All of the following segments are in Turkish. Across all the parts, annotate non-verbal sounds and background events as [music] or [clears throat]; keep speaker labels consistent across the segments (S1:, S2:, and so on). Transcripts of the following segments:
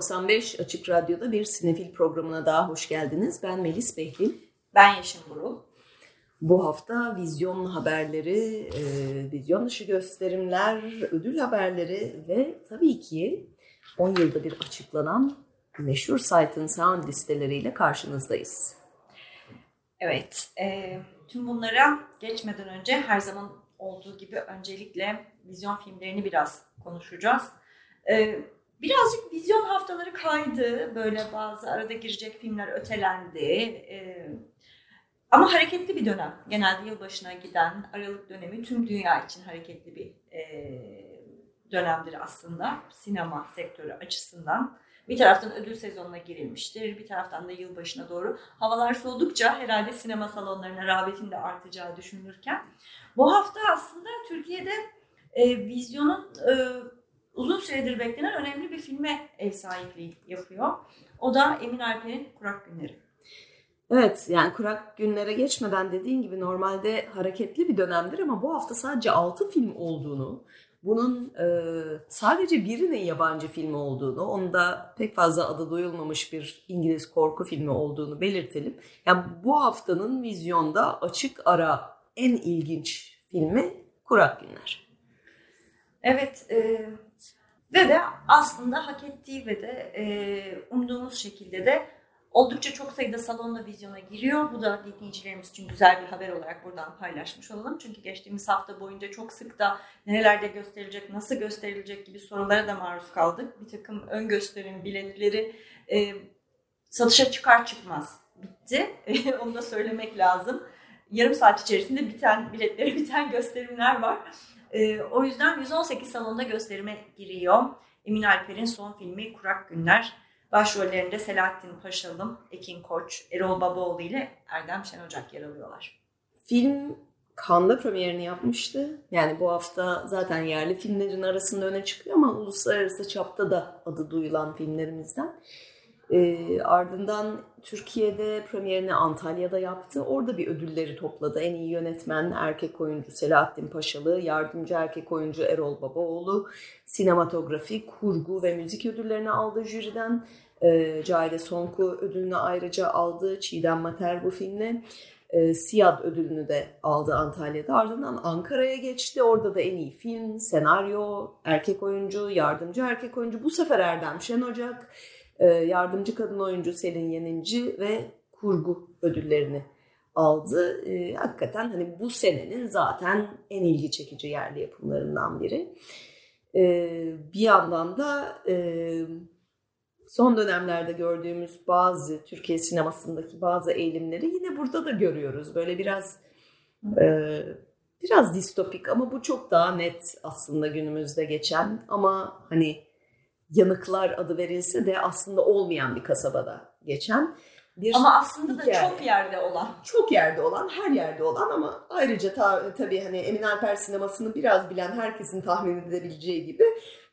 S1: 95 Açık Radyo'da bir sinefil programına daha hoş geldiniz. Ben Melis Behlil.
S2: Ben Yeşim Burul.
S1: Bu hafta vizyon haberleri, e, vizyon dışı gösterimler, ödül haberleri ve tabii ki 10 yılda bir açıklanan meşhur Sight Sound listeleriyle karşınızdayız.
S2: Evet, e, tüm bunlara geçmeden önce her zaman olduğu gibi öncelikle vizyon filmlerini biraz konuşacağız. E, birazcık vizyon haftaları kaydı. Böyle bazı arada girecek filmler ötelendi. Ee, ama hareketli bir dönem. Genelde yılbaşına giden Aralık dönemi tüm dünya için hareketli bir e, dönemdir aslında. Sinema sektörü açısından. Bir taraftan ödül sezonuna girilmiştir. Bir taraftan da yılbaşına doğru. Havalar soğudukça herhalde sinema salonlarına rağbetin de artacağı düşünülürken. Bu hafta aslında Türkiye'de e, vizyonun e, uzun süredir beklenen önemli bir filme ev sahipliği yapıyor. O da Emin Alper'in Kurak Günleri.
S1: Evet yani kurak günlere geçmeden dediğin gibi normalde hareketli bir dönemdir ama bu hafta sadece 6 film olduğunu, bunun e, sadece birinin yabancı filmi olduğunu, onu da pek fazla adı duyulmamış bir İngiliz korku filmi olduğunu belirtelim. Yani bu haftanın vizyonda açık ara en ilginç filmi Kurak Günler.
S2: Evet, e, ve de aslında hak ettiği ve de e, umduğumuz şekilde de oldukça çok sayıda salonda vizyona giriyor. Bu da dinleyicilerimiz için güzel bir haber olarak buradan paylaşmış olalım. Çünkü geçtiğimiz hafta boyunca çok sık da nerelerde gösterilecek, nasıl gösterilecek gibi sorulara da maruz kaldık. Bir takım ön gösterim biletleri e, satışa çıkar çıkmaz bitti. [laughs] Onu da söylemek lazım. Yarım saat içerisinde biten biletleri [laughs] biten gösterimler var. E, o yüzden 118 salonda gösterime giriyor. Emin Alper'in son filmi Kurak Günler. Başrollerinde Selahattin Paşalım, Ekin Koç, Erol Babaoğlu ile Erdem Şen Ocak yer alıyorlar.
S1: Film Cannes'da premierini yapmıştı. Yani bu hafta zaten yerli filmlerin arasında öne çıkıyor ama uluslararası çapta da adı duyulan filmlerimizden. E, ardından Türkiye'de premierini Antalya'da yaptı. Orada bir ödülleri topladı. En iyi yönetmen erkek oyuncu Selahattin Paşalı, yardımcı erkek oyuncu Erol Babaoğlu, sinematografi, kurgu ve müzik ödüllerini aldı jüriden. E, Cahide Sonku ödülünü ayrıca aldı. Çiğdem Mater bu filmle. E, Siyad ödülünü de aldı Antalya'da. Ardından Ankara'ya geçti. Orada da en iyi film, senaryo, erkek oyuncu, yardımcı erkek oyuncu. Bu sefer Erdem Şen Ocak yardımcı kadın oyuncu Selin Yeninci ve kurgu ödüllerini aldı. E, hakikaten hani bu senenin zaten en ilgi çekici yerli yapımlarından biri. E, bir yandan da e, son dönemlerde gördüğümüz bazı Türkiye sinemasındaki bazı eğilimleri yine burada da görüyoruz. Böyle biraz e, biraz distopik ama bu çok daha net aslında günümüzde geçen ama hani Yanıklar adı verilse de aslında olmayan bir kasabada geçen bir
S2: Ama aslında hikaye. da çok yerde olan.
S1: Çok yerde olan, her yerde olan ama ayrıca ta, tabii hani Emin Alper sinemasını biraz bilen herkesin tahmin edebileceği gibi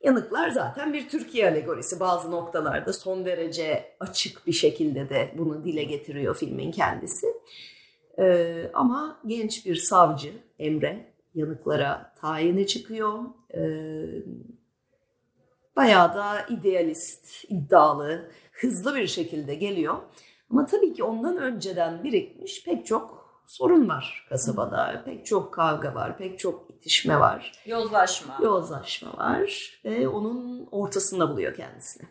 S1: Yanıklar zaten bir Türkiye alegorisi. Bazı noktalarda son derece açık bir şekilde de bunu dile getiriyor filmin kendisi. Ee, ama genç bir savcı Emre Yanıklara tayini çıkıyor. Ee, bayağı da idealist, iddialı, hızlı bir şekilde geliyor. Ama tabii ki ondan önceden birikmiş pek çok sorun var kasabada. Pek çok kavga var, pek çok itişme var.
S2: Yozlaşma.
S1: Yozlaşma var ve onun ortasında buluyor kendisini.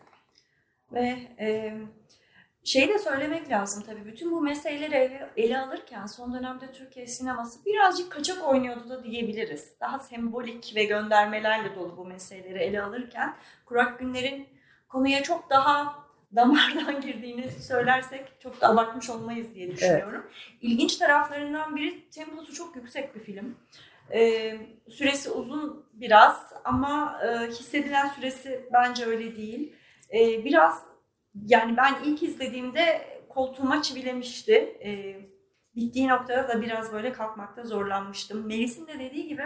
S2: Ve e, şeyi de söylemek lazım tabii. Bütün bu meseleleri ele alırken son dönemde Türkiye sineması birazcık kaçak oynuyordu da diyebiliriz. Daha sembolik ve göndermelerle dolu bu meseleleri ele alırken Kurak Günler'in konuya çok daha damardan [laughs] girdiğini söylersek çok da abartmış olmayız diye düşünüyorum. Evet. İlginç taraflarından biri temposu çok yüksek bir film. Ee, süresi uzun biraz ama e, hissedilen süresi bence öyle değil. E, biraz yani ben ilk izlediğimde koltuğuma çivilemişti. E, bittiği noktada da biraz böyle kalkmakta zorlanmıştım. Melis'in de dediği gibi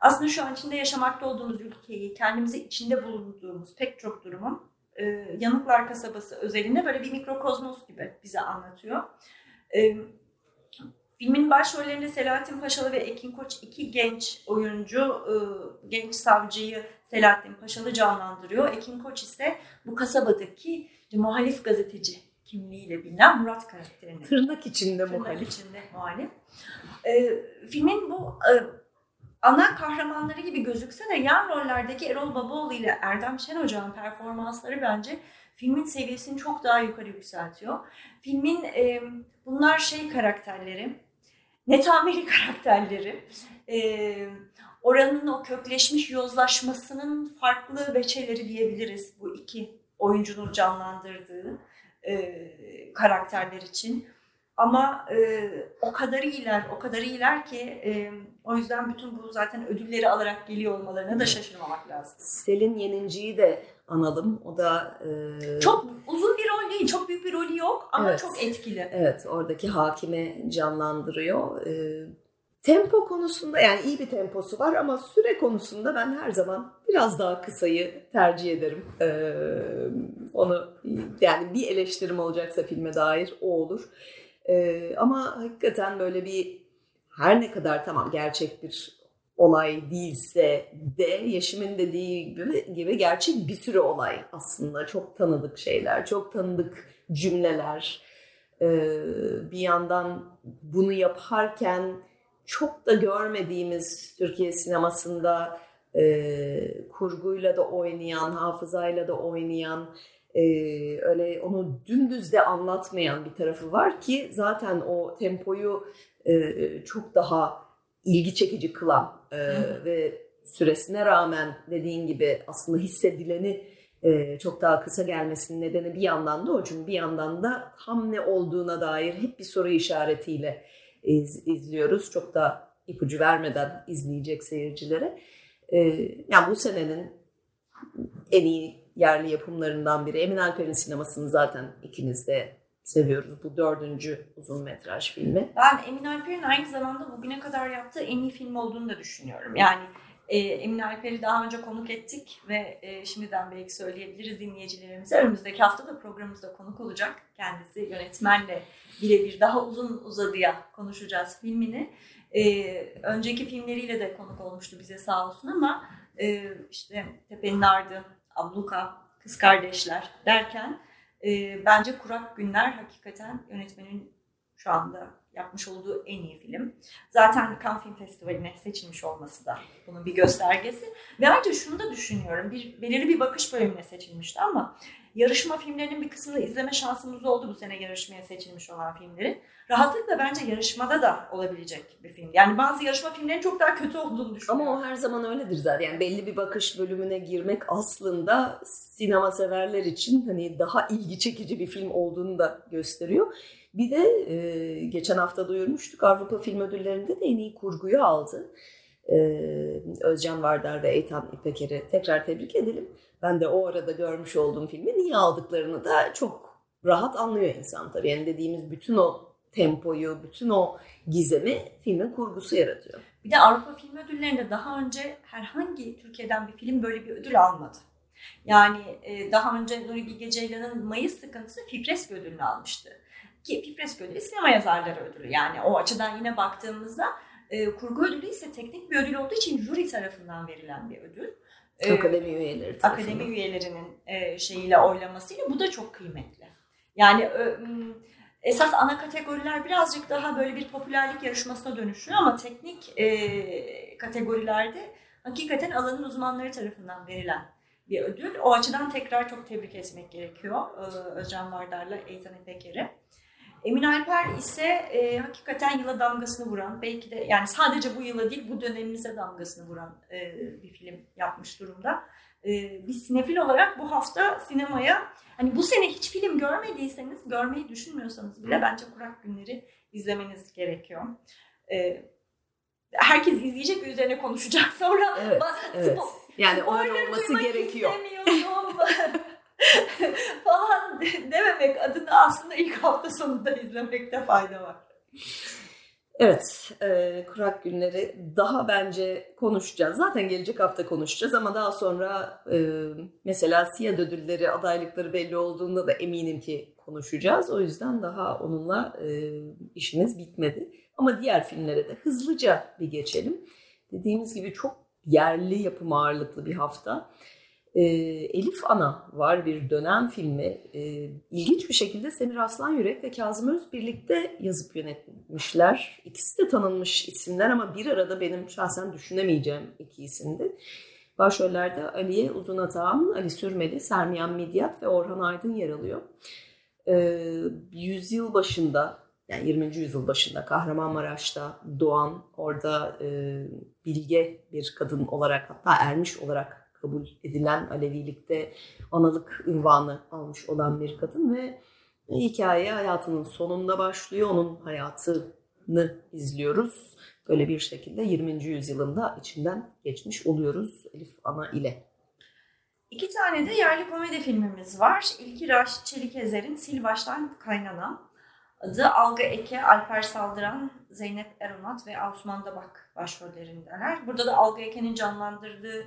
S2: aslında şu an içinde yaşamakta olduğumuz ülkeyi, kendimizi içinde bulunduğumuz pek çok durumun e, Yanıklar kasabası özelinde böyle bir mikrokozmos gibi bize anlatıyor. E, filmin başrollerinde Selahattin Paşalı ve Ekin Koç iki genç oyuncu, e, genç savcıyı Selahattin Paşalı canlandırıyor. Ekin Koç ise bu kasabadaki muhalif gazeteci kimliğiyle bilinen Murat karakterini.
S1: Tırnak içinde
S2: Tırnak
S1: muhalif.
S2: içinde muhalif. E, filmin bu e, ana kahramanları gibi gözükse de yan rollerdeki Erol Babaoğlu ile Erdem Şen Hoca'nın performansları bence filmin seviyesini çok daha yukarı yükseltiyor. Filmin e, bunlar şey karakterleri, netameli karakterleri, e, oranın o kökleşmiş yozlaşmasının farklı veçeleri diyebiliriz bu iki oyuncunun canlandırdığı e, karakterler için. Ama e, o kadar iyiler, o kadar iyiler ki e, o yüzden bütün bu zaten ödülleri alarak geliyor olmalarına da şaşırmamak lazım.
S1: Selin Yeninci'yi de analım. O da e,
S2: Çok uzun bir rol değil, çok büyük bir rolü yok ama
S1: Evet.
S2: çok etkili.
S1: evet oradaki hakime canlandırıyor. E, tempo konusunda yani iyi bir temposu var ama süre konusunda ben her zaman biraz daha kısayı tercih ederim. E, onu yani bir eleştirim olacaksa filme dair o olur. E, ama hakikaten böyle bir her ne kadar tamam gerçek bir olay değilse de Yeşim'in dediği gibi, gibi gerçek bir sürü olay aslında. Çok tanıdık şeyler, çok tanıdık cümleler. Ee, bir yandan bunu yaparken çok da görmediğimiz Türkiye sinemasında e, kurguyla da oynayan, hafızayla da oynayan, e, öyle onu dümdüz de anlatmayan bir tarafı var ki zaten o tempoyu e, çok daha ilgi çekici kılan e,
S2: Hı.
S1: ve süresine rağmen dediğin gibi aslında hissedileni e, çok daha kısa gelmesinin nedeni bir yandan da o çünkü bir yandan da tam ne olduğuna dair hep bir soru işaretiyle iz- izliyoruz. Çok da ipucu vermeden izleyecek seyircilere. E, yani bu senenin en iyi yerli yapımlarından biri. Emin Alper'in sinemasını zaten ikiniz de seviyoruz. Bu dördüncü uzun metraj filmi.
S2: Ben Emin Alper'in aynı zamanda bugüne kadar yaptığı en iyi film olduğunu da düşünüyorum. Yani e, Emin Alper'i daha önce konuk ettik ve e, şimdiden belki söyleyebiliriz dinleyicilerimize. Önümüzdeki hafta da programımızda konuk olacak. Kendisi yönetmenle birebir daha uzun uzadıya konuşacağız filmini. E, önceki filmleriyle de konuk olmuştu bize sağ olsun ama e, işte Tepe'nin Ardı, Abluka, Kız Kardeşler derken e, bence Kurak Günler hakikaten yönetmenin şu anda yapmış olduğu en iyi film. Zaten Cannes Film Festivali'ne seçilmiş olması da bunun bir göstergesi. Ve ayrıca şunu da düşünüyorum. Bir, belirli bir bakış bölümüne seçilmişti ama yarışma filmlerinin bir kısmını izleme şansımız oldu bu sene yarışmaya seçilmiş olan filmleri. Rahatlıkla bence yarışmada da olabilecek bir film. Yani bazı yarışma filmlerinin çok daha kötü olduğunu düşünüyorum.
S1: Ama o her zaman öyledir zaten. Yani belli bir bakış bölümüne girmek aslında sinema severler için hani daha ilgi çekici bir film olduğunu da gösteriyor. Bir de e, geçen hafta duyurmuştuk Avrupa Film Ödülleri'nde de en iyi kurguyu aldı. E, Özcan Vardar ve Eytan İpeker'i tekrar tebrik edelim. Ben de o arada görmüş olduğum filmi niye aldıklarını da çok rahat anlıyor insan tabii. Yani dediğimiz bütün o tempoyu, bütün o gizemi filmin kurgusu yaratıyor.
S2: Bir de Avrupa Film Ödülleri'nde daha önce herhangi Türkiye'den bir film böyle bir ödül almadı. Yani daha önce Nuri Bilge Ceylan'ın Mayıs Sıkıntısı Fipresk ödülünü almıştı. Ki Fipresk ödülü sinema yazarları ödülü. Yani o açıdan yine baktığımızda e, kurgu ödülü ise teknik bir ödül olduğu için jüri tarafından verilen bir ödül. E,
S1: Akademi üyeleri tarafından.
S2: akademi üyelerinin e, şeyiyle oylamasıyla bu da çok kıymetli. Yani e, esas ana kategoriler birazcık daha böyle bir popülerlik yarışmasına dönüşüyor ama teknik e, kategorilerde hakikaten alanın uzmanları tarafından verilen bir ödül. O açıdan tekrar çok tebrik etmek gerekiyor e, Özcan Vardar'la Eytan İpeker'i. Emin Alper ise e, hakikaten yıla damgasını vuran, belki de yani sadece bu yıla değil bu dönemimize damgasını vuran e, bir film yapmış durumda. E, bir sinefil olarak bu hafta sinemaya hani bu sene hiç film görmediyseniz, görmeyi düşünmüyorsanız bile bence Kurak Günleri izlemeniz gerekiyor. E, herkes izleyecek üzerine konuşacak [laughs] sonra.
S1: Evet,
S2: Ba-
S1: evet.
S2: spo-
S1: Yani öyle olması gerekiyor. [laughs] [laughs]
S2: falan dememek adına aslında ilk hafta sonunda izlemekte fayda var.
S1: Evet, e, kurak günleri daha bence konuşacağız. Zaten gelecek hafta konuşacağız ama daha sonra e, mesela siyah ödülleri, adaylıkları belli olduğunda da eminim ki konuşacağız. O yüzden daha onunla e, işimiz bitmedi. Ama diğer filmlere de hızlıca bir geçelim. Dediğimiz gibi çok yerli yapım ağırlıklı bir hafta. E, Elif Ana var bir dönem filmi. E, ilginç bir şekilde Semir Aslan Yürek ve Kazım Öz birlikte yazıp yönetmişler. İkisi de tanınmış isimler ama bir arada benim şahsen düşünemeyeceğim iki isimdi. Başrollerde Aliye Uzun Atağan, Ali Sürmeli, Sermiyan Midyat ve Orhan Aydın yer alıyor. E, yüzyıl başında yani 20. yüzyıl başında Kahramanmaraş'ta doğan orada e, bilge bir kadın olarak hatta ermiş olarak kabul edilen Alevilikte analık ünvanı almış olan bir kadın ve hikaye hayatının sonunda başlıyor. Onun hayatını izliyoruz. Böyle bir şekilde 20. yüzyılında içinden geçmiş oluyoruz Elif Ana ile.
S2: İki tane de yerli komedi filmimiz var. İlki Raşit Çelikezer'in Sil Baştan Kaynana adı. Alga Eke, Alper Saldıran, Zeynep Eronat ve Osman Dabak başrollerindeler. Burada da Alga Eke'nin canlandırdığı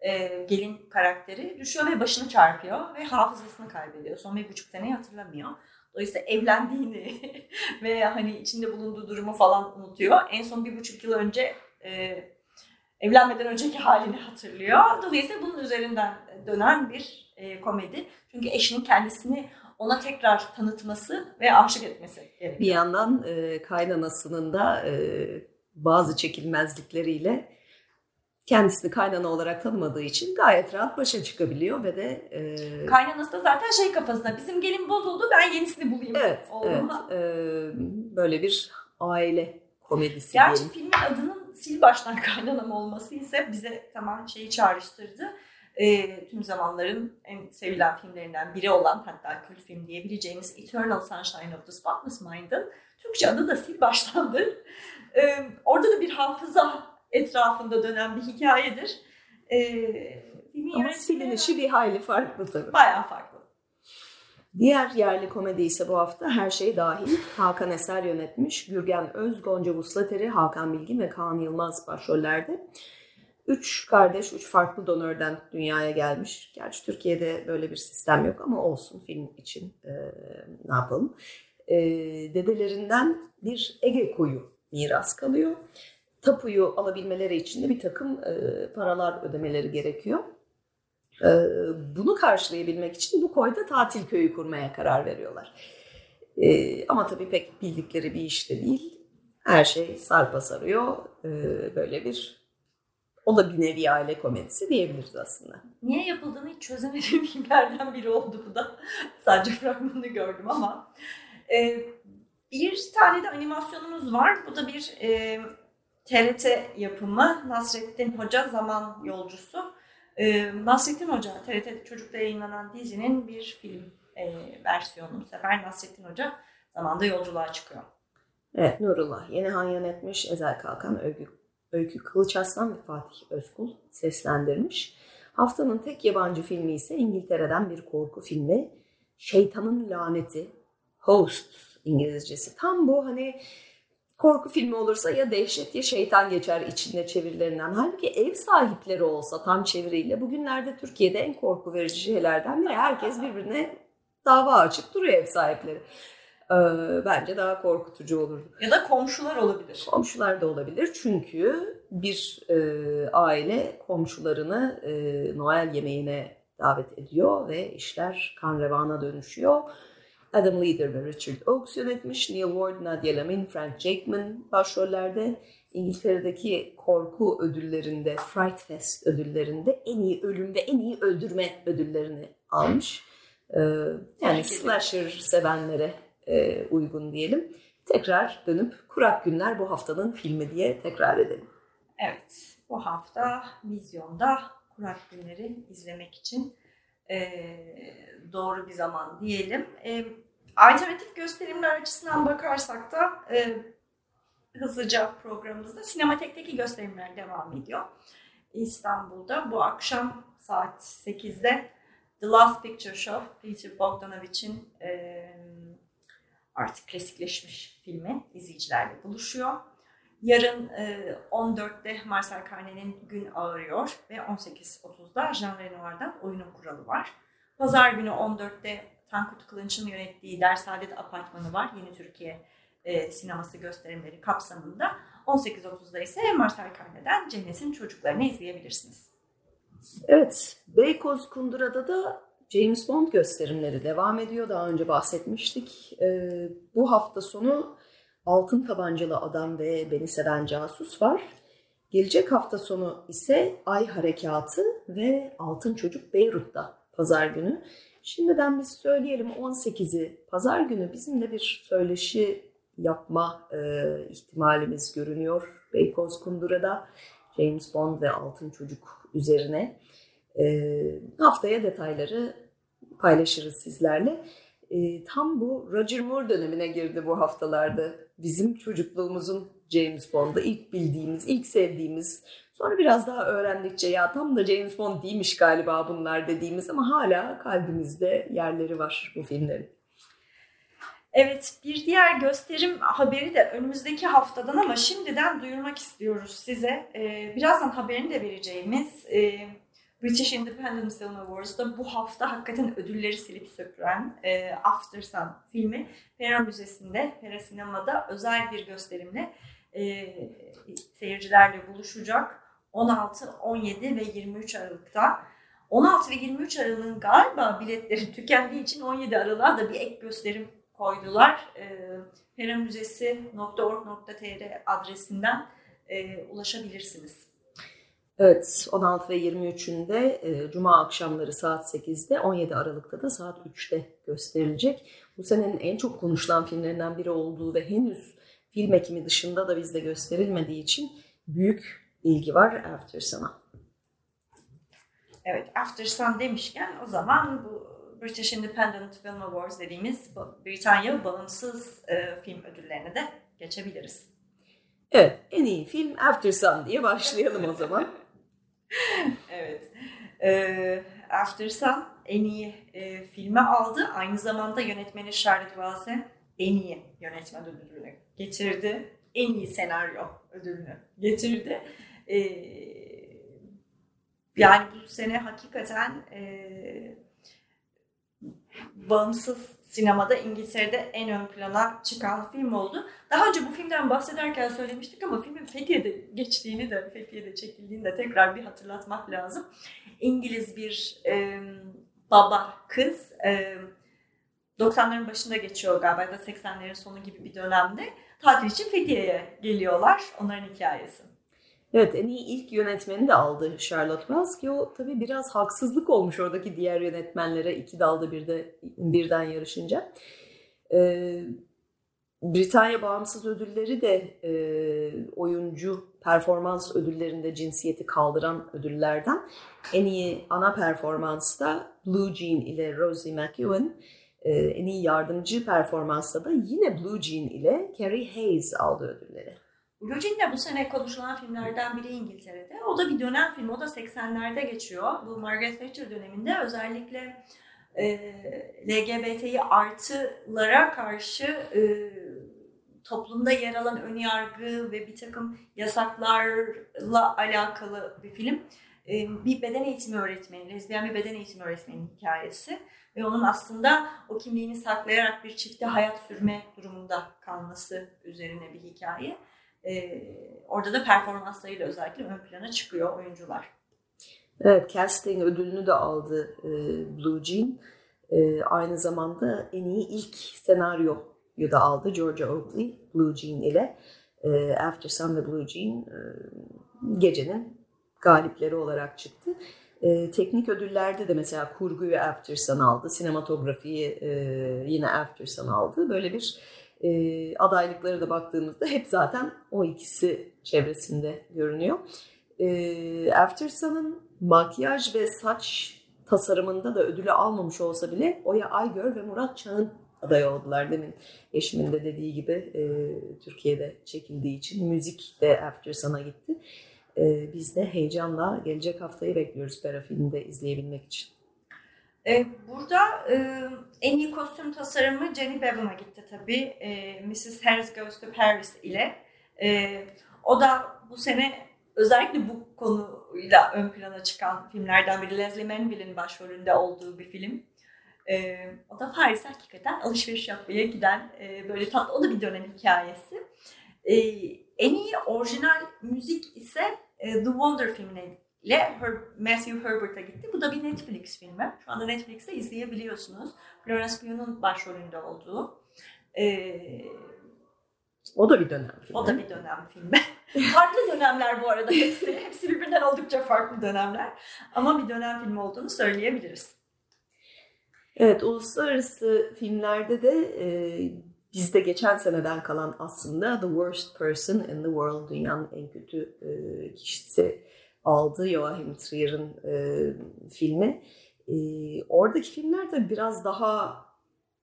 S2: e, gelin karakteri düşüyor ve başını çarpıyor ve hafızasını kaybediyor. Son bir buçuk seneyi hatırlamıyor. Dolayısıyla evlendiğini [laughs] ve hani içinde bulunduğu durumu falan unutuyor. En son bir buçuk yıl önce e, evlenmeden önceki halini hatırlıyor. Dolayısıyla bunun üzerinden dönen bir e, komedi. Çünkü eşinin kendisini ona tekrar tanıtması ve aşık etmesi gerekiyor.
S1: Bir yandan e, kaynanasının da e, bazı çekilmezlikleriyle kendisini kaynana olarak tanımadığı için gayet rahat başa çıkabiliyor ve de...
S2: E... Kaynanası da zaten şey kafasında bizim gelin bozuldu ben yenisini bulayım.
S1: Evet, evet e, böyle bir aile komedisi
S2: Gerçi diyelim. filmin adının sil baştan [laughs] kaynanam olması ise bize tamam şeyi çağrıştırdı. E, tüm zamanların en sevilen filmlerinden biri olan hatta kült film diyebileceğimiz Eternal Sunshine of the Spotless Mind'ın Türkçe adı da sil baştandır. E, orada da bir hafıza etrafında dönen bir hikayedir.
S1: Ee, Ama silinişi bir hayli farklı tabii.
S2: Bayağı farklı.
S1: Diğer yerli komedi ise bu hafta Her Şey Dahil. Hakan Eser yönetmiş. Gürgen Öz, Gonca Vuslateri, Hakan Bilgin ve Kaan Yılmaz başrollerde. Üç kardeş, üç farklı donörden dünyaya gelmiş. Gerçi Türkiye'de böyle bir sistem yok ama olsun film için e, ne yapalım. E, dedelerinden bir Ege koyu miras kalıyor tapuyu alabilmeleri için de bir takım e, paralar ödemeleri gerekiyor. E, bunu karşılayabilmek için bu koyda tatil köyü kurmaya karar veriyorlar. E, ama tabii pek bildikleri bir iş de değil. Her şey sarpa sarıyor. E, böyle bir o da bir nevi aile komedisi diyebiliriz aslında.
S2: Niye yapıldığını hiç çözemediğim [laughs] filmlerden biri oldu bu da. Sadece fragmanını gördüm ama. E, bir tane de animasyonumuz var. Bu da bir e, TRT yapımı Nasrettin Hoca Zaman Yolcusu. Ee, Nasrettin Hoca TRT Çocuk'ta yayınlanan dizinin bir film e, versiyonu. Bu sefer Nasrettin Hoca zamanda yolculuğa çıkıyor.
S1: Evet Nurullah Yenihan yönetmiş, Ezel Kalkan, Öykü, Öykü Kılıç Aslan ve Fatih Özkul seslendirmiş. Haftanın tek yabancı filmi ise İngiltere'den bir korku filmi. Şeytanın Laneti, Host İngilizcesi. Tam bu hani korku filmi olursa ya dehşet ya şeytan geçer içinde çevirilerinden. Halbuki ev sahipleri olsa tam çeviriyle bugünlerde Türkiye'de en korku verici şeylerden biri. Herkes birbirine dava açıp duruyor ev sahipleri. Ee, bence daha korkutucu olur.
S2: Ya da komşular olabilir.
S1: Komşular da olabilir çünkü bir e, aile komşularını e, Noel yemeğine davet ediyor ve işler kan revana dönüşüyor. Adam Leader ve Richard Oakes yönetmiş. Neil Ward, Nadia Lamin, Frank Jakeman başrollerde. İngiltere'deki korku ödüllerinde, Fright Fest ödüllerinde en iyi ölüm ve en iyi öldürme ödüllerini almış. Ee, yani slasher sevenlere e, uygun diyelim. Tekrar dönüp Kurak Günler bu haftanın filmi diye tekrar edelim.
S2: Evet, bu hafta vizyonda Kurak Günleri izlemek için e, doğru bir zaman diyelim. E, alternatif gösterimler açısından bakarsak da e, hızlıca programımızda Sinematek'teki gösterimler devam ediyor. İstanbul'da bu akşam saat 8'de The Last Picture Show, Peter Bogdanovich'in e, artık klasikleşmiş filmi izleyicilerle buluşuyor. Yarın e, 14'te Marcel Carné'nin Gün Ağırıyor ve 18.30'da Jean Renoir'dan Oyunun Kuralı var. Pazar günü 14'te Tankut Kılınç'ın yönettiği Dersaadet Apartmanı var. Yeni Türkiye e, sineması gösterimleri kapsamında. 18.30'da ise Marcel Carné'den Cennet'in Çocuklarını izleyebilirsiniz.
S1: Evet, Beykoz Kundura'da da James Bond gösterimleri devam ediyor. Daha önce bahsetmiştik. Ee, bu hafta sonu Altın Tabancalı Adam ve Beni Seven Casus var. Gelecek hafta sonu ise Ay Harekatı ve Altın Çocuk Beyrut'ta pazar günü. Şimdiden biz söyleyelim 18'i pazar günü bizimle bir söyleşi yapma e, ihtimalimiz görünüyor. Beykoz Kundura'da James Bond ve Altın Çocuk üzerine. E, haftaya detayları paylaşırız sizlerle. E, tam bu Roger Moore dönemine girdi bu haftalarda. Bizim çocukluğumuzun James Bond'ı ilk bildiğimiz, ilk sevdiğimiz, sonra biraz daha öğrendikçe ya tam da James Bond değilmiş galiba bunlar dediğimiz ama hala kalbimizde yerleri var bu filmlerin.
S2: Evet bir diğer gösterim haberi de önümüzdeki haftadan ama şimdiden duyurmak istiyoruz size. Ee, birazdan haberini de vereceğimiz e, British Independent Film Awards'da bu hafta hakikaten ödülleri silip süpüren e, After Sun filmi Pera Müzesi'nde, Pera Sinema'da özel bir gösterimle e, seyircilerle buluşacak. 16, 17 ve 23 Aralık'ta. 16 ve 23 Aralık'ın galiba biletleri tükendiği için 17 Aralık'a da bir ek gösterim koydular. E, peramüzesi.org.tr adresinden e, ulaşabilirsiniz.
S1: Evet 16 ve 23'ünde e, Cuma akşamları saat 8'de 17 Aralık'ta da saat 3'te gösterilecek. Bu senenin en çok konuşulan filmlerinden biri olduğu ve henüz film ekimi dışında da bizde gösterilmediği için büyük ilgi var After Sun'a.
S2: Evet After Sun demişken o zaman bu British Independent Film Awards dediğimiz Britanya bağımsız e, film ödüllerine de geçebiliriz.
S1: Evet, en iyi film After Sun diye başlayalım o zaman. [laughs] [laughs]
S2: evet. E, After Sun en iyi e, filme aldı. Aynı zamanda yönetmeni Charlotte Wells en iyi yönetmen ödülünü getirdi. En iyi senaryo ödülünü getirdi. E, yani bu sene hakikaten e, bağımsız sinemada İngiltere'de en ön plana çıkan film oldu. Daha önce bu filmden bahsederken söylemiştik ama filmin Fethiye'de geçtiğini de, Fethiye'de çekildiğini de tekrar bir hatırlatmak lazım. İngiliz bir e, baba, kız, e, 90'ların başında geçiyor galiba da 80'lerin sonu gibi bir dönemde. Tatil için Fethiye'ye geliyorlar. Onların hikayesi.
S1: Evet en iyi ilk yönetmeni de aldı Charlotte Wells ki o tabii biraz haksızlık olmuş oradaki diğer yönetmenlere iki dalda bir de birden yarışınca. Ee, Britanya Bağımsız Ödülleri de e, oyuncu performans ödüllerinde cinsiyeti kaldıran ödüllerden. En iyi ana performansta Blue Jean ile Rosie McEwen, e, en iyi yardımcı performansta da yine Blue Jean ile Carrie Hayes aldı ödülleri.
S2: De bu sene konuşulan filmlerden biri İngiltere'de. O da bir dönem film, o da 80'lerde geçiyor. Bu Margaret Thatcher döneminde özellikle e, LGBT'yi artılara karşı e, toplumda yer alan önyargı ve bir takım yasaklarla alakalı bir film. E, bir beden eğitimi öğretmeni, lezbiyen bir beden eğitimi öğretmeninin hikayesi. Ve onun aslında o kimliğini saklayarak bir çifte hayat sürme durumunda kalması üzerine bir hikaye. E, orada da performanslarıyla özellikle ön plana çıkıyor oyuncular.
S1: Evet, casting ödülünü de aldı e, Blue Jean. E, aynı zamanda en iyi ilk senaryoyu da aldı Georgia Oakley, Blue Jean ile. E, After Sun ve Blue Jean e, gecenin galipleri olarak çıktı. E, teknik ödüllerde de mesela kurguyu After Sun aldı, sinematografiyi e, yine After Sun aldı. Böyle bir e, adaylıklara da baktığımızda hep zaten o ikisi çevresinde görünüyor. E, After Sun'ın makyaj ve saç tasarımında da ödülü almamış olsa bile Oya Aygör ve Murat Çağ'ın aday oldular demin eşimin de dediği gibi e, Türkiye'de çekildiği için müzik de After Sun'a gitti. E, biz de heyecanla gelecek haftayı bekliyoruz Pera filminde izleyebilmek için.
S2: E, burada e, en iyi kostüm tasarımı Jenny Bevan'a gitti tabii. E, Mrs. Harris Goes to Paris ile. O da bu sene özellikle bu konuyla ön plana çıkan filmlerden biri. Leslie Manville'in başrolünde olduğu bir film. O da Paris'e hakikaten alışveriş yapmaya giden böyle tatlı, o da bir dönem hikayesi. En iyi orijinal müzik ise The Wonder filmine ile Her Matthew Herbert'a gitti. Bu da bir Netflix filmi. Şu anda Netflix'te izleyebiliyorsunuz. Florence Pugh'un başrolünde olduğu. Ee,
S1: o da bir dönem filmi.
S2: O da bir dönem filmi. [laughs] farklı dönemler bu arada hepsi. Hepsi birbirinden oldukça farklı dönemler. Ama bir dönem filmi olduğunu söyleyebiliriz.
S1: Evet, uluslararası filmlerde de e, bizde geçen seneden kalan aslında The Worst Person in the World, dünyanın en kötü e, kişisi aldı Joachim Trier'in e, filmi. E, oradaki filmler de biraz daha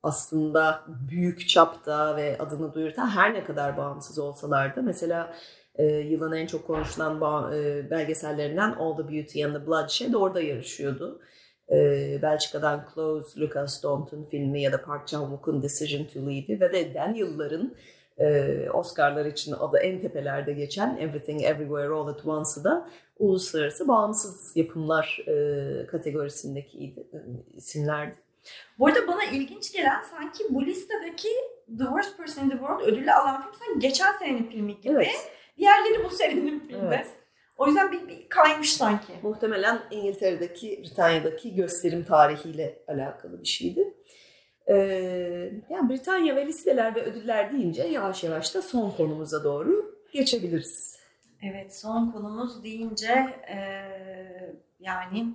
S1: aslında büyük çapta ve adını duyurtan her ne kadar bağımsız olsalar da mesela e, yılın en çok konuşulan e, belgesellerinden All the Beauty and the Bloodshed orada yarışıyordu. E, Belçika'dan Close, Lucas Staunton filmi ya da Park Chan-wook'un Decision to Leave'i ve de Daniel'ların e, Oscar'lar için adı en tepelerde geçen Everything Everywhere All at Once'ı da uluslararası bağımsız yapımlar e, kategorisindeki isimlerdi.
S2: Bu arada bana ilginç gelen sanki bu listedeki The Worst Person in the World ödülü alan film sanki geçen senenin filmi gibi. Evet. Diğerleri bu senenin filmi. Evet. O yüzden bir, bir kaymış sanki.
S1: Muhtemelen İngiltere'deki, Britanya'daki gösterim tarihiyle alakalı bir şeydi. Ee, yani Britanya ve listeler ve ödüller deyince yavaş yavaş da son konumuza doğru geçebiliriz.
S2: Evet son konumuz deyince e, yani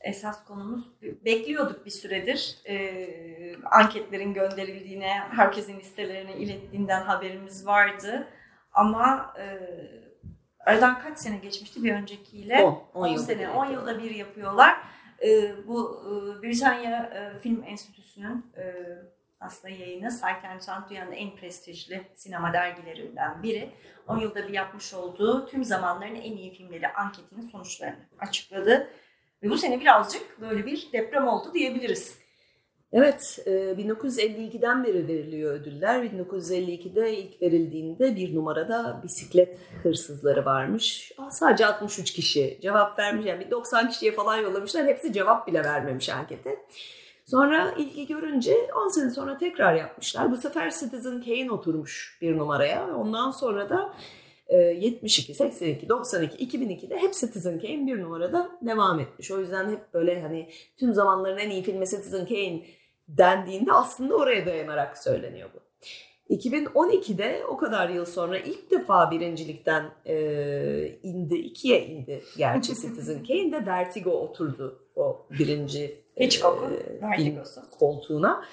S2: esas konumuz bekliyorduk bir süredir. E, anketlerin gönderildiğine, herkesin listelerine ilettiğinden haberimiz vardı. Ama e, aradan kaç sene geçmişti bir öncekiyle? 10, 10 sene, 10 yılda bir yapıyorlar. E, bu e, Britanya e, Film Enstitüsü'nün e, aslında yayını Sound dünyanın en prestijli sinema dergilerinden biri. 10 yılda bir yapmış olduğu tüm zamanların en iyi filmleri anketinin sonuçlarını açıkladı. Ve bu sene birazcık böyle bir deprem oldu diyebiliriz.
S1: Evet, 1952'den e, beri veriliyor ödüller. 1952'de ilk verildiğinde bir numarada bisiklet hırsızları varmış. Sadece 63 kişi cevap vermiş. Yani bir 90 kişiye falan yollamışlar. Hepsi cevap bile vermemiş ankete. Sonra ilgi görünce 10 sene sonra tekrar yapmışlar. Bu sefer Citizen Kane oturmuş bir numaraya. Ondan sonra da 72, 82, 92, 2002'de hep Citizen Kane bir numarada devam etmiş. O yüzden hep böyle hani tüm zamanların en iyi filmi Citizen Kane dendiğinde aslında oraya dayanarak söyleniyor bu. 2012'de o kadar yıl sonra ilk defa birincilikten e, indi, ikiye indi gerçi Citizen Kane de Vertigo oturdu o birinci
S2: Hitchcock'un
S1: e, film koltuğuna.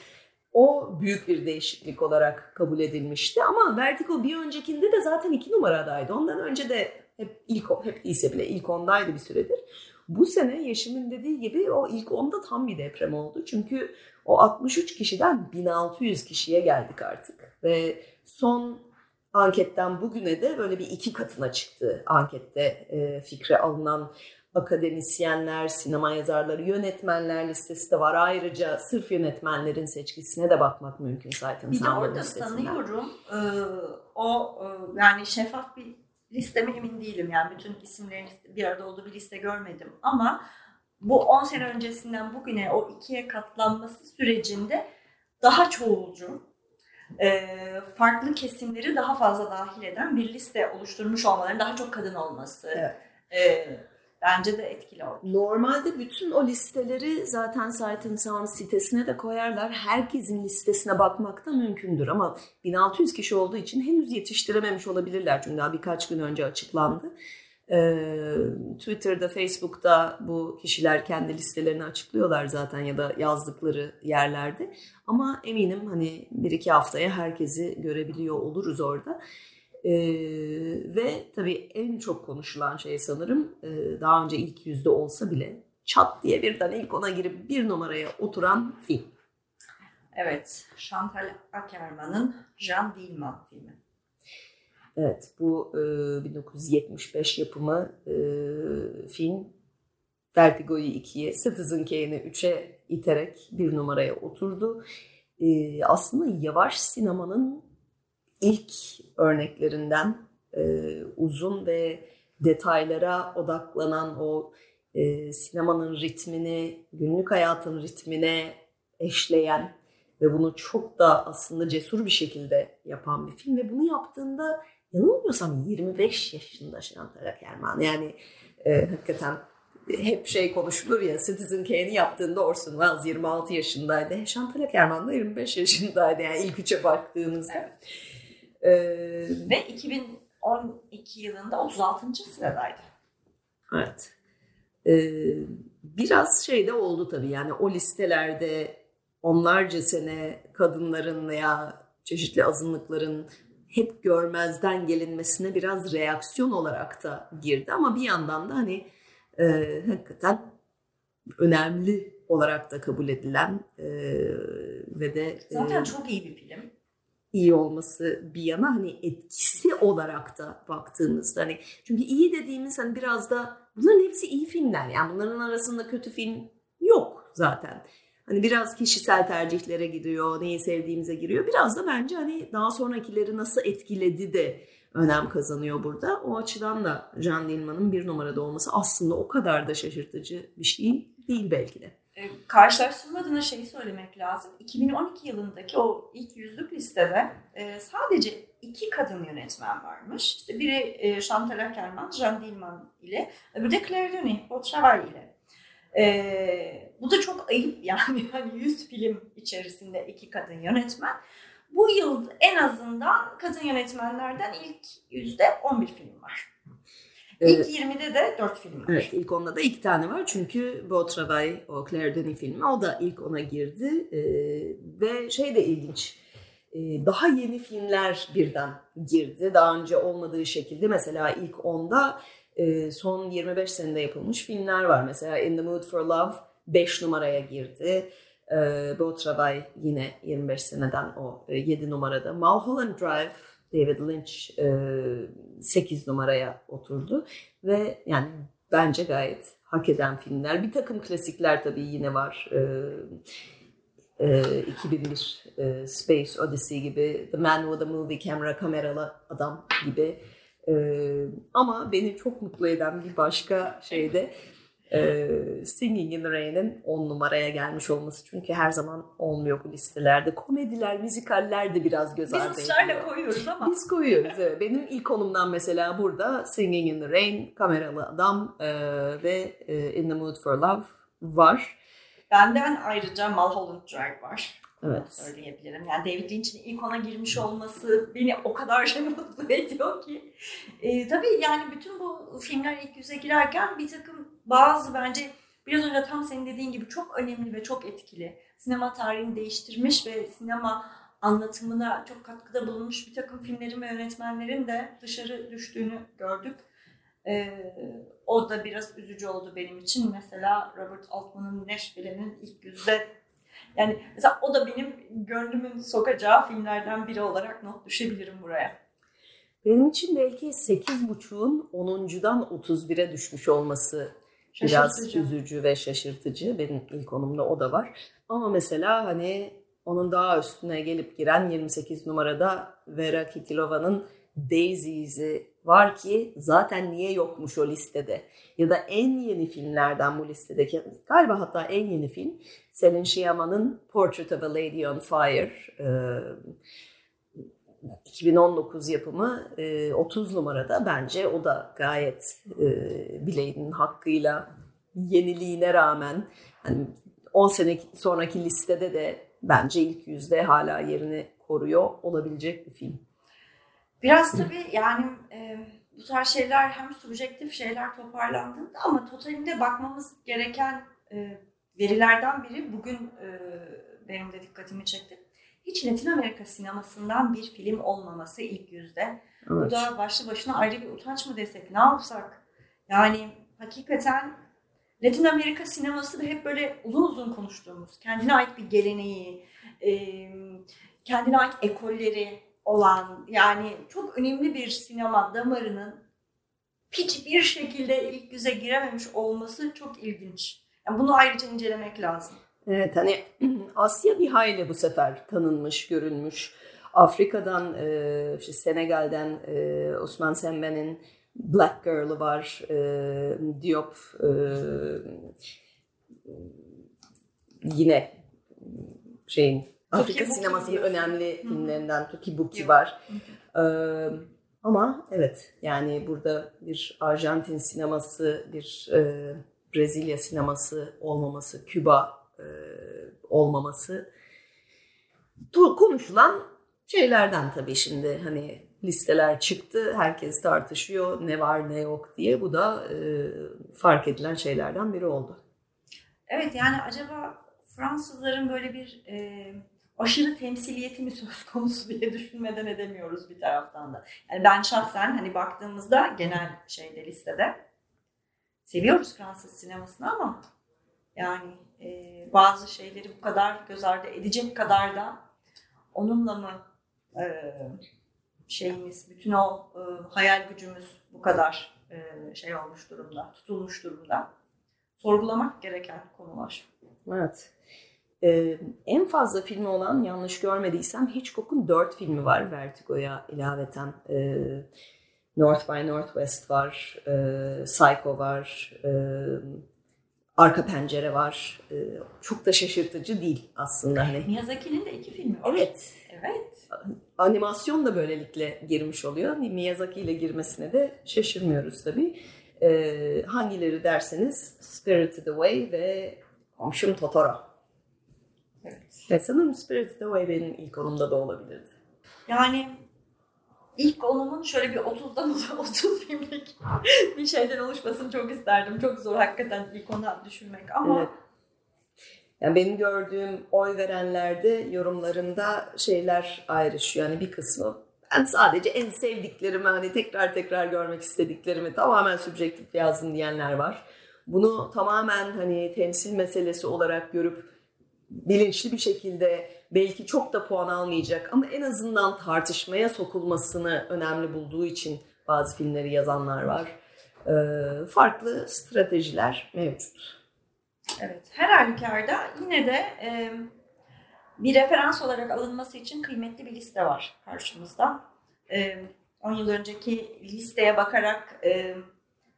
S1: O büyük bir değişiklik olarak kabul edilmişti. Ama Vertigo bir öncekinde de zaten iki numaradaydı. Ondan önce de hep ilk hep değilse bile ilk ondaydı bir süredir. Bu sene Yeşim'in dediği gibi o ilk onda tam bir deprem oldu. Çünkü o 63 kişiden 1600 kişiye geldik artık. Ve son anketten bugüne de böyle bir iki katına çıktı ankette e, fikre alınan akademisyenler, sinema yazarları, yönetmenler listesi de var. Ayrıca sırf yönetmenlerin seçkisine de bakmak mümkün zaten.
S2: Bir de orada sanıyorum e, o e, yani şeffaf bir liste mi emin değilim. Yani bütün isimlerin bir arada olduğu bir liste görmedim. Ama bu 10 sene öncesinden bugüne o ikiye katlanması sürecinde daha çoğulcu, e, farklı kesimleri daha fazla dahil eden bir liste oluşturmuş olmaları, daha çok kadın olması. Evet. E, bence de etkili oldu.
S1: Normalde bütün o listeleri zaten Sight and Sound sitesine de koyarlar. Herkesin listesine bakmak da mümkündür ama 1600 kişi olduğu için henüz yetiştirememiş olabilirler. Çünkü daha birkaç gün önce açıklandı. Ee, Twitter'da, Facebook'ta bu kişiler kendi listelerini açıklıyorlar zaten ya da yazdıkları yerlerde. Ama eminim hani bir iki haftaya herkesi görebiliyor oluruz orada. Ee, ve tabii en çok konuşulan şey sanırım e, daha önce ilk yüzde olsa bile çat diye birden ilk ona girip bir numaraya oturan film.
S2: Evet, Chantal Ackerman'ın Jean Dillman filmi.
S1: Evet, bu e, 1975 yapımı e, film Vertigo'yu 2'ye, Citizen Kane'i 3'e iterek bir numaraya oturdu. Ee, aslında yavaş sinemanın ilk örneklerinden e, uzun ve detaylara odaklanan o e, sinemanın ritmini, günlük hayatın ritmine eşleyen ve bunu çok da aslında cesur bir şekilde yapan bir film ve bunu yaptığında yanılmıyorsam 25 yaşında Chantal Ackerman yani e, hakikaten hep şey konuşulur ya Citizen Kane'i yaptığında Orson Welles 26 yaşındaydı. Chantal Ackerman da 25 yaşındaydı yani ilk üçe baktığınızda. Evet.
S2: Ee, Ve 2012 yılında 36. sıradaydı.
S1: Evet. Ee, biraz şey de oldu tabii yani o listelerde onlarca sene kadınların veya çeşitli azınlıkların hep görmezden gelinmesine biraz reaksiyon olarak da girdi. Ama bir yandan da hani e, hakikaten önemli olarak da kabul edilen e, ve de
S2: zaten e, çok iyi bir film.
S1: iyi olması bir yana hani etkisi olarak da baktığımızda hani çünkü iyi dediğimiz hani biraz da bunların hepsi iyi filmler. Yani bunların arasında kötü film yok zaten. Hani biraz kişisel tercihlere giriyor, neyi sevdiğimize giriyor. Biraz da bence hani daha sonrakileri nasıl etkiledi de önem kazanıyor burada. O açıdan da Can Dilman'ın bir numarada olması aslında o kadar da şaşırtıcı bir şey değil belki de.
S2: E, karşılaştırma adına şeyi söylemek lazım. 2012 yılındaki o ilk yüzlük listede e, sadece iki kadın yönetmen varmış. İşte biri e, Chantal Ackerman, Jean Dilman ile, öbürü de Claire Denis, Beautreval ile. E, bu da çok ayıp [laughs] yani. Hani 100 film içerisinde iki kadın yönetmen. Bu yıl en azından kadın yönetmenlerden ilk yüzde 11 film var. İlk evet. 20'de de 4 film var.
S1: Evet ilk onda da 2 tane var. Çünkü Beau Travail, o Claire Denis filmi o da ilk ona girdi. Ee, ve şey de ilginç. Ee, daha yeni filmler birden girdi. Daha önce olmadığı şekilde mesela ilk onda e, son 25 senede yapılmış filmler var. Mesela In the Mood for Love 5 numaraya girdi. E, yine 25 seneden o e, 7 numarada. Mulholland Drive David Lynch e, 8 numaraya oturdu ve yani bence gayet hak eden filmler. Bir takım klasikler tabii yine var. E, e, 2001 e, Space Odyssey gibi, The Man with a Movie Camera, kameralı adam gibi. E, ama beni çok mutlu eden bir başka şey de e, Singing in the Rain'in 10 numaraya gelmiş olması. Çünkü her zaman olmuyor bu listelerde. Komediler, müzikaller de biraz göz ardı
S2: Biz ısrarla koyuyoruz ama.
S1: Biz koyuyoruz evet. Benim ilk konumdan mesela burada Singing in the Rain, Kameralı Adam e, ve e, In the Mood for Love var.
S2: Benden ayrıca Mulholland Drive var.
S1: Evet.
S2: söyleyebilirim. Yani David Lynch'in ilk ona girmiş olması beni o kadar [laughs] mutlu ediyor ki. E, tabii yani bütün bu filmler ilk yüze girerken bir takım bazı bence biraz önce tam senin dediğin gibi çok önemli ve çok etkili. Sinema tarihini değiştirmiş ve sinema anlatımına çok katkıda bulunmuş bir takım filmlerin ve yönetmenlerin de dışarı düştüğünü gördük. Ee, o da biraz üzücü oldu benim için. Mesela Robert Altman'ın Nashville'nin ilk yüzde yani mesela o da benim gönlümün sokacağı filmlerden biri olarak not düşebilirim buraya.
S1: Benim için belki 8.5'un 10'uncudan 31'e düşmüş olması biraz üzücü ve şaşırtıcı. Benim ilk konumda o da var. Ama mesela hani onun daha üstüne gelip giren 28 numarada Vera Kitilova'nın Daisy'si var ki zaten niye yokmuş o listede? Ya da en yeni filmlerden bu listedeki galiba hatta en yeni film Selin Sciama'nın Portrait of a Lady on Fire. Ee, 2019 yapımı 30 numarada bence o da gayet bileğinin hakkıyla yeniliğine rağmen hani 10 sene sonraki listede de bence ilk yüzde hala yerini koruyor olabilecek bir film.
S2: Biraz tabii yani e, bu tarz şeyler hem subjektif şeyler toparlandığında ama totalinde bakmamız gereken e, verilerden biri bugün e, benim de dikkatimi çekti. Hiç Latin Amerika sinemasından bir film olmaması ilk yüzde. Evet. Bu da başlı başına ayrı bir utanç mı desek ne yapsak? Yani hakikaten Latin Amerika sineması da hep böyle uzun uzun konuştuğumuz, kendine ait bir geleneği, e, kendine ait ekolleri olan yani çok önemli bir sinema damarının hiçbir şekilde ilk yüze girememiş olması çok ilginç. Yani bunu ayrıca incelemek lazım.
S1: Evet hani [clears throat] Asya bir hayli bu sefer tanınmış, görülmüş. Afrika'dan, e, işte Senegal'den e, Osman Sembe'nin Black Girl'ı var, e, Diop e, yine şeyin Afrika
S2: Buki
S1: sinemasının önemli
S2: Hı.
S1: filmlerinden Tuki Buki
S2: Yok.
S1: var. Ee, ama evet yani burada bir Arjantin sineması, bir e, Brezilya sineması olmaması, Küba e, olmaması konuşulan şeylerden tabii şimdi hani listeler çıktı, herkes tartışıyor ne var ne yok diye bu da e, fark edilen şeylerden biri oldu.
S2: Evet yani acaba Fransızların böyle bir e, aşırı temsiliyeti mi söz konusu [laughs] diye düşünmeden edemiyoruz bir taraftan da. Yani ben şahsen hani baktığımızda genel şeyde listede seviyoruz Fransız sinemasını ama yani e, bazı şeyleri bu kadar göz ardı edecek kadar da onunla mı e, şeyimiz, bütün o e, hayal gücümüz bu kadar e, şey olmuş durumda, tutulmuş durumda. Sorgulamak gereken konular.
S1: Evet. Ee, en fazla filmi olan yanlış görmediysem Hitchcock'un dört filmi var Vertigo'ya ilaveten. Ee, North by Northwest var, e, Psycho var, e, Arka Pencere var. E, çok da şaşırtıcı değil aslında. Hani.
S2: Miyazaki'nin de iki filmi var.
S1: Evet,
S2: Evet.
S1: animasyon da böylelikle girmiş oluyor. Miyazaki ile girmesine de şaşırmıyoruz tabii. Ee, hangileri derseniz Spirited Away ve Komşum Totoro.
S2: Evet.
S1: Ve sanırım Spirited Away benim ilk onumda da olabilirdi.
S2: Yani ilk onumun şöyle bir 30'dan 30 filmlik bir şeyden oluşmasını çok isterdim. Çok zor hakikaten ilk ona düşünmek ama
S1: Evet. Yani benim gördüğüm oy verenlerde yorumlarında şeyler ayrışıyor. Yani bir kısmı ben sadece en sevdiklerimi hani tekrar tekrar görmek istediklerimi tamamen subjektif yazdım diyenler var. Bunu tamamen hani temsil meselesi olarak görüp bilinçli bir şekilde belki çok da puan almayacak ama en azından tartışmaya sokulmasını önemli bulduğu için bazı filmleri yazanlar var. Ee, farklı stratejiler mevcut.
S2: evet her halükarda yine de e, bir referans olarak alınması için kıymetli bir liste var karşımızda. E, 10 yıl önceki listeye bakarak e,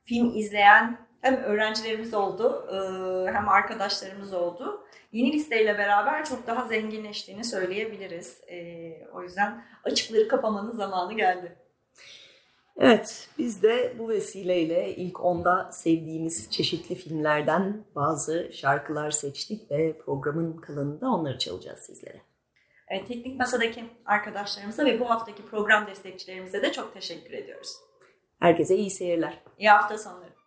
S2: film izleyen hem öğrencilerimiz oldu e, hem arkadaşlarımız oldu. Yeni listeyle beraber çok daha zenginleştiğini söyleyebiliriz. E, o yüzden açıkları kapamanın zamanı geldi.
S1: Evet, biz de bu vesileyle ilk onda sevdiğimiz çeşitli filmlerden bazı şarkılar seçtik ve programın kalanında onları çalacağız sizlere.
S2: Evet, Teknik Masa'daki arkadaşlarımıza ve bu haftaki program destekçilerimize de çok teşekkür ediyoruz.
S1: Herkese iyi seyirler.
S2: İyi hafta sonları.